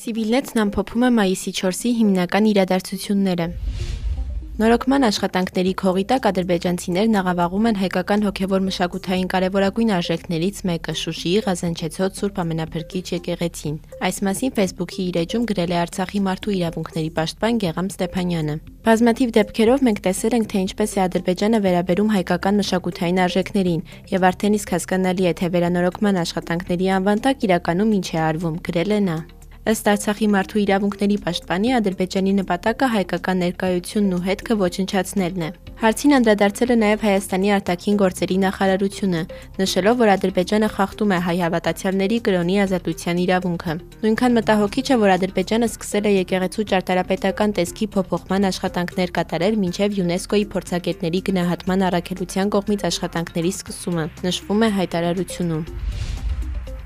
Սիվիլնեցն ամփոփում է մայիսի 4-ի հիմնական իրադարձությունները։ Նորոգման աշխատանքների քողի տակ ադրբեջանցիներն աղավաղում են հայկական հոգևոր մշակութային կարևորագույն արժեքներից մեկը՝ Շուշիի Ղազանչեցոտ Սուրբ Ամենափրկիչ եկեղեցին։ Այս մասին Facebook-ի իր էջում գրել է Արցախի մարդու իրավունքների պաշտպան Գեգամ Ստեփանյանը։ Բազմաթիվ դեպքերով մենք տեսել ենք, թե ինչպես է Ադրբեջանը վերաբերում հայկական մշակութային արժեքներին, եւ արդեն իսկ հասկանալի է, թե վերանորոգման աշխատանքների անվան տակ իրականում ինչ է արվում, գրել է նա։ Ըստ Արցախի մարդու իրավունքների պաշտպանի Ադրբեջանի նպատակը հայկական ներկայությունն ու հետքը ոչնչացնելն է։ Հարցին անդրադարձել է նաև Հայաստանի արտաքին գործերի նախարարությունը, նշելով, որ Ադրբեջանը խախտում է հայ հավատացյալների կրոնի ազատության իրավունքը։ Նույնքան մտահոգիչ է, որ Ադրբեջանը սկսել է եկեղեցու ճարտարապետական տեսքի փոփոխման աշխատանքներ կատարել մինչև ՅՈՒՆԵՍԿՕ-ի փորձագետների գնահատման առաքելության կողմից աշխատանքների սկսումը, նշվում է հայտարարությունում։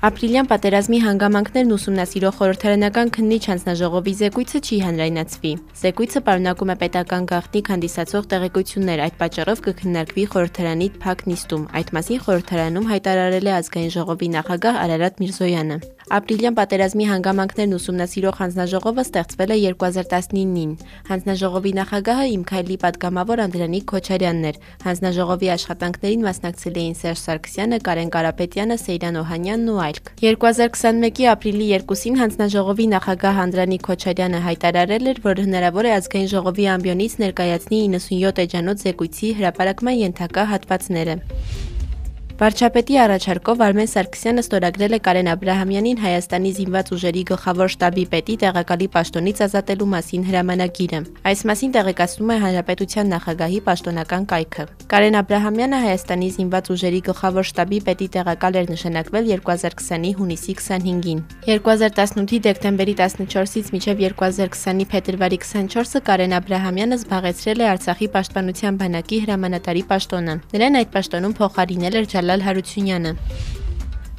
Ապրիլյան պատերազմի հանգամանքներն ուսումնասիրող խորհրդարանական քննիչ հանձնաժողովի զեկույցը չի հանրայնացվի։ Զեկույցը պարունակում է պետական գաղտնիք հանդիսացող տեղեկություններ, այդ պատճառով կքննարկվի խորհրդարանի փակ նիստում։ Այդ մասին խորհրդարանում հայտարարել է ազգային ժողովի նախագահ Արարատ Միրզոյանը։ Ապրիլյան պատերազմի հանգամանքներն ուսումնասիրող հանձնաժողովը ստեղծվել է 2019-ին։ Հանձնաժողովի նախագահը Իմքայլի падգամավոր Անդրանիկ Քոչարյանն էր։ Հանձնաժողովի աշխատանքներին մասնակցել էին Սերժ Սարգսյանը, Կարեն Կարապետյանը, Սեյրան Օհանյանն ու այլ այլք։ 2021-ի ապրիլի 2-ին հանձնաժողովի նախագահ Անդրանիկ Քոչարյանը հայտարարել էր, որ հնարավոր է ազգային ժողովի ամբիոնից ներկայացնի 97 էջանոց զեկույցի հրապարակման ենթակա հատվածները։ Վարչապետի առաջարկով Արմեն Սարգսյանը ստորագրել է Կարեն Աբ รา համյանին Հայաստանի զինված ուժերի գլխավոր շտաբի պետի տեղակալի պաշտոնից ազատելու մասին հրամանագիրը։ Այս մասին տեղեկացնում է Հանրապետության նախագահի պաշտոնական կայքը։ Կարեն Աբ รา համյանը Հայաստանի զինված ուժերի գլխավոր շտաբի պետի տեղակալ էր նշանակվել 2020-ի հունիսի 25-ին։ 2018-ի դեկտեմբերի 14-ից մինչև 2020-ի փետրվարի 24-ը Կարեն Աբ รา համյանը զբաղեցրել է Արցախի պաշտպանության բանակի հրամանատարի պաշտոնը։ Նրան այդ պաշտոնում փոխարինել էր Ջալալ Հարությունյանը։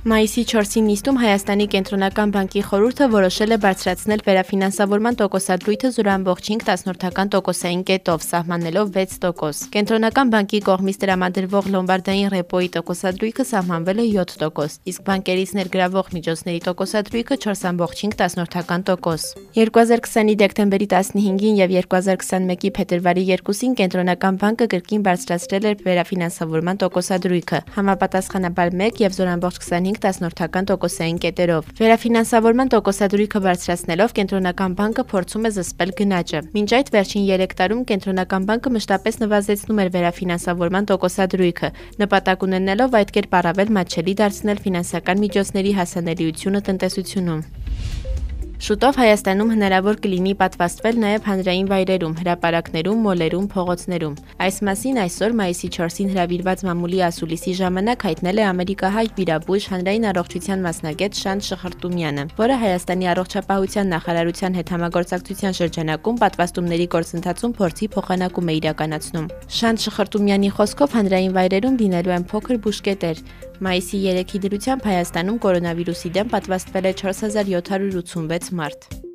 Մայիսի 4-ի նիստում Հայաստանի կենտրոնական բանկի խորհուրդը որոշել է բարձրացնել վերաֆինանսավորման տոկոսադրույթը 0.5 տոկոսային կետով, սահմանելով 6%։ Կենտրոնական բանկի կողմից տրամադրվող լոմբարդային ռեպոյի տոկոսադրույքը սահմանվել է 7%, իսկ բանկերից ներգրավող միջոցների տոկոսադրույքը 4.5 տոկոս։ 2020-ի դեկտեմբերի 15-ին եւ 2021-ի փետրվարի 2-ին կենտրոնական բանկը կրկին բարձրացրել էր վերաֆինանսավորման տոկոսադրույքը, համապատասխանաբար 1 եւ 0.25 0.5 տոկոսային կետերով։ Վերաֆինանսավորման տոկոսադրույքը բարձրացնելով կենտրոնական բանկը փորձում է զսպել գնաճը։ Մինչ այդ վերջին 3 տարում կենտրոնական բանկը մշտապես նվազեցնում էր վերաֆինանսավորման տոկոսադրույքը, նպատակ ունենալով այդ կերպ առավել մատչելի դարձնել ֆինանսական միջոցների հասանելիությունը տնտեսությունում։ Շուտով Հայաստանում հնարավոր կլինի պատվաստվել նաև հանրային վայրերում, հրապարակներում, մոլերում, փողոցներում։ Այս մասին այսօր մայիսի 4-ին հրավիրված մամուլի ասուլիսի ժամանակ հայտնել է Ամերիկահայ վիրաբույժ հանրային առողջության մասնագետ Շան Շխրտումյանը, որը Հայաստանի առողջապահության նախարարության հետ համագործակցության շրջանակում պատվաստումների գործընթացում փորձի փոխանակում է իրականացնում։ Շան Շխրտումյանի խոսքով հանրային վայրերում լինելու են փոքր բուժկետեր, Մայիսի 3-ի դրությամբ Հայաստանում կորոնավիրուսի դեմ պատվաստվել է 4786 Smart.